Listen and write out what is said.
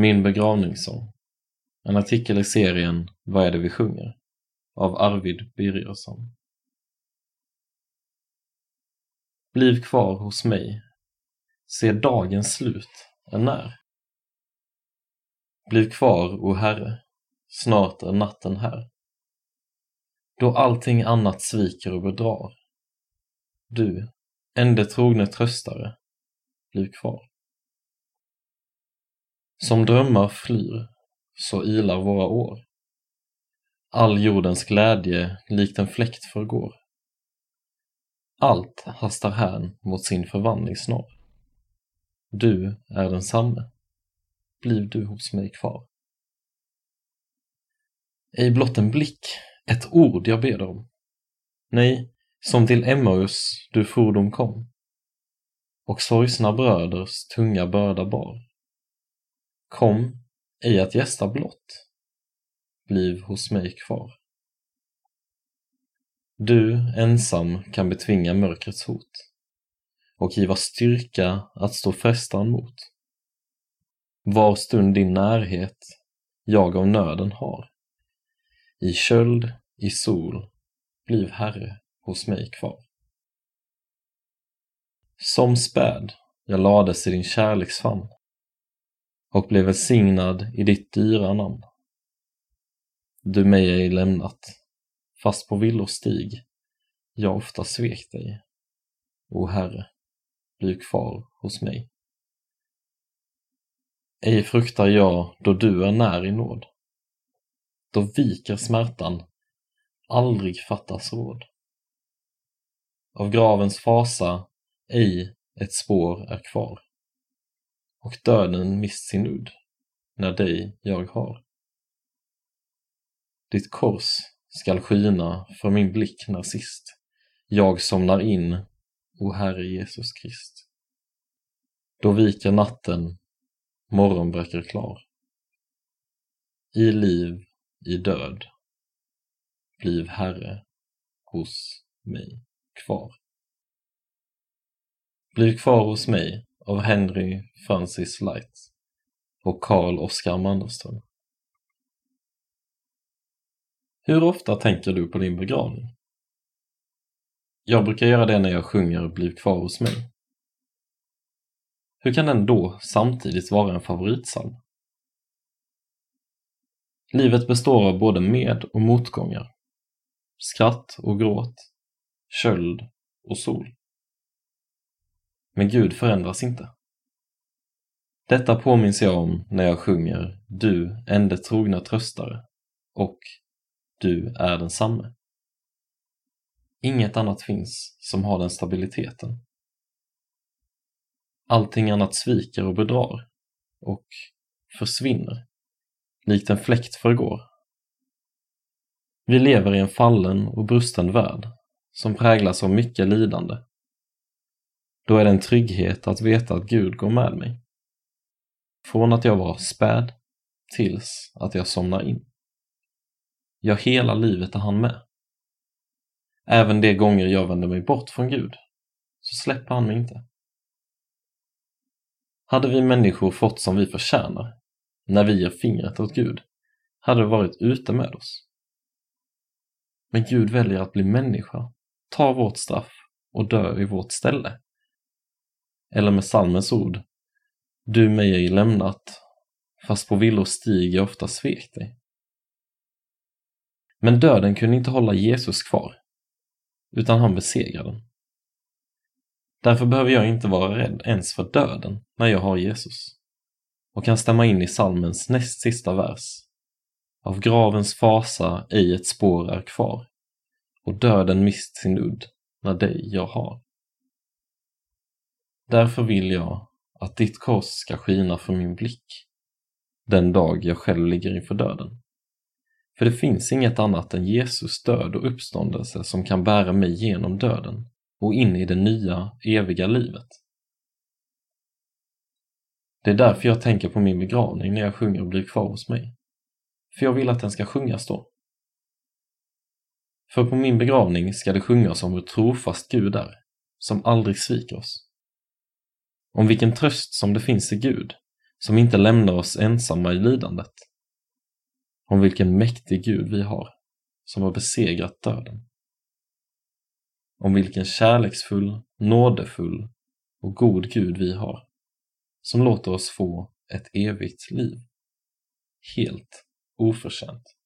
Min begravningssång. En artikel i serien Vad är det vi sjunger? av Arvid Birgersson. Bliv kvar hos mig. Se dagens slut är när. Bliv kvar, o Herre, snart är natten här. Då allting annat sviker och bedrar. Du, ende trogne tröstare, bliv kvar. Som drömmar flyr, så ilar våra år. All jordens glädje likt en fläkt förgår. Allt hastar hän mot sin förvandling snar. Du är densamme, bliv du hos mig kvar. Ej blott en blick, ett ord jag ber om. Nej, som till Emmaus du fordom kom och sorgsna bröders tunga börda bar. Kom, ej att gästa blott, bliv hos mig kvar. Du ensam kan betvinga mörkrets hot och giva styrka att stå frestan mot. Var stund din närhet jag av nöden har. I köld, i sol, bliv Herre hos mig kvar. Som späd jag lades i din kärleksfamn och blev välsignad i ditt dyra namn. Du mig ej lämnat, fast på villostig jag ofta svek dig. O Herre, bliv kvar hos mig. Ej fruktar jag då du är när i nåd. Då viker smärtan, aldrig fattas råd. Av gravens fasa ej ett spår är kvar och döden mist sin udd när dig jag har. Ditt kors skall skina för min blick när sist jag somnar in, o Herre Jesus Krist. Då viker natten, morgon bräcker klar. I liv, i död, bliv Herre hos mig kvar. Bliv kvar hos mig av Henry Francis Light och Carl Oskar Mannerström. Hur ofta tänker du på din begravning? Jag brukar göra det när jag sjunger Bliv kvar hos mig. Hur kan den då samtidigt vara en favoritsalm? Livet består av både med och motgångar, skratt och gråt, köld och sol. Men Gud förändras inte. Detta påminns jag om när jag sjunger Du, ende trogna tröstare och Du är densamme. Inget annat finns som har den stabiliteten. Allting annat sviker och bedrar och försvinner, likt en fläkt förgår. Vi lever i en fallen och brusten värld som präglas av mycket lidande. Då är det en trygghet att veta att Gud går med mig. Från att jag var späd tills att jag somnar in. Ja, hela livet är han med. Även de gånger jag vänder mig bort från Gud, så släpper han mig inte. Hade vi människor fått som vi förtjänar, när vi ger fingret åt Gud, hade det varit ute med oss. Men Gud väljer att bli människa, ta vårt straff och dö i vårt ställe. Eller med salmens ord, du mig ej lämnat, fast på villor stig jag ofta svek dig. Men döden kunde inte hålla Jesus kvar, utan han besegrade den. Därför behöver jag inte vara rädd ens för döden när jag har Jesus och kan stämma in i salmens näst sista vers. Av gravens fasa ej ett spår är kvar och döden mist sin udd när dig jag har. Därför vill jag att ditt kors ska skina för min blick den dag jag själv ligger inför döden. För det finns inget annat än Jesus död och uppståndelse som kan bära mig genom döden och in i det nya, eviga livet. Det är därför jag tänker på min begravning när jag sjunger och blir kvar hos mig. För jag vill att den ska sjungas då. För på min begravning ska det sjungas om hur trofast Gud är, som aldrig sviker oss. Om vilken tröst som det finns i Gud, som inte lämnar oss ensamma i lidandet. Om vilken mäktig Gud vi har, som har besegrat döden. Om vilken kärleksfull, nådefull och god Gud vi har, som låter oss få ett evigt liv. Helt oförtjänt.